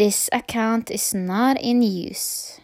This account is not in use.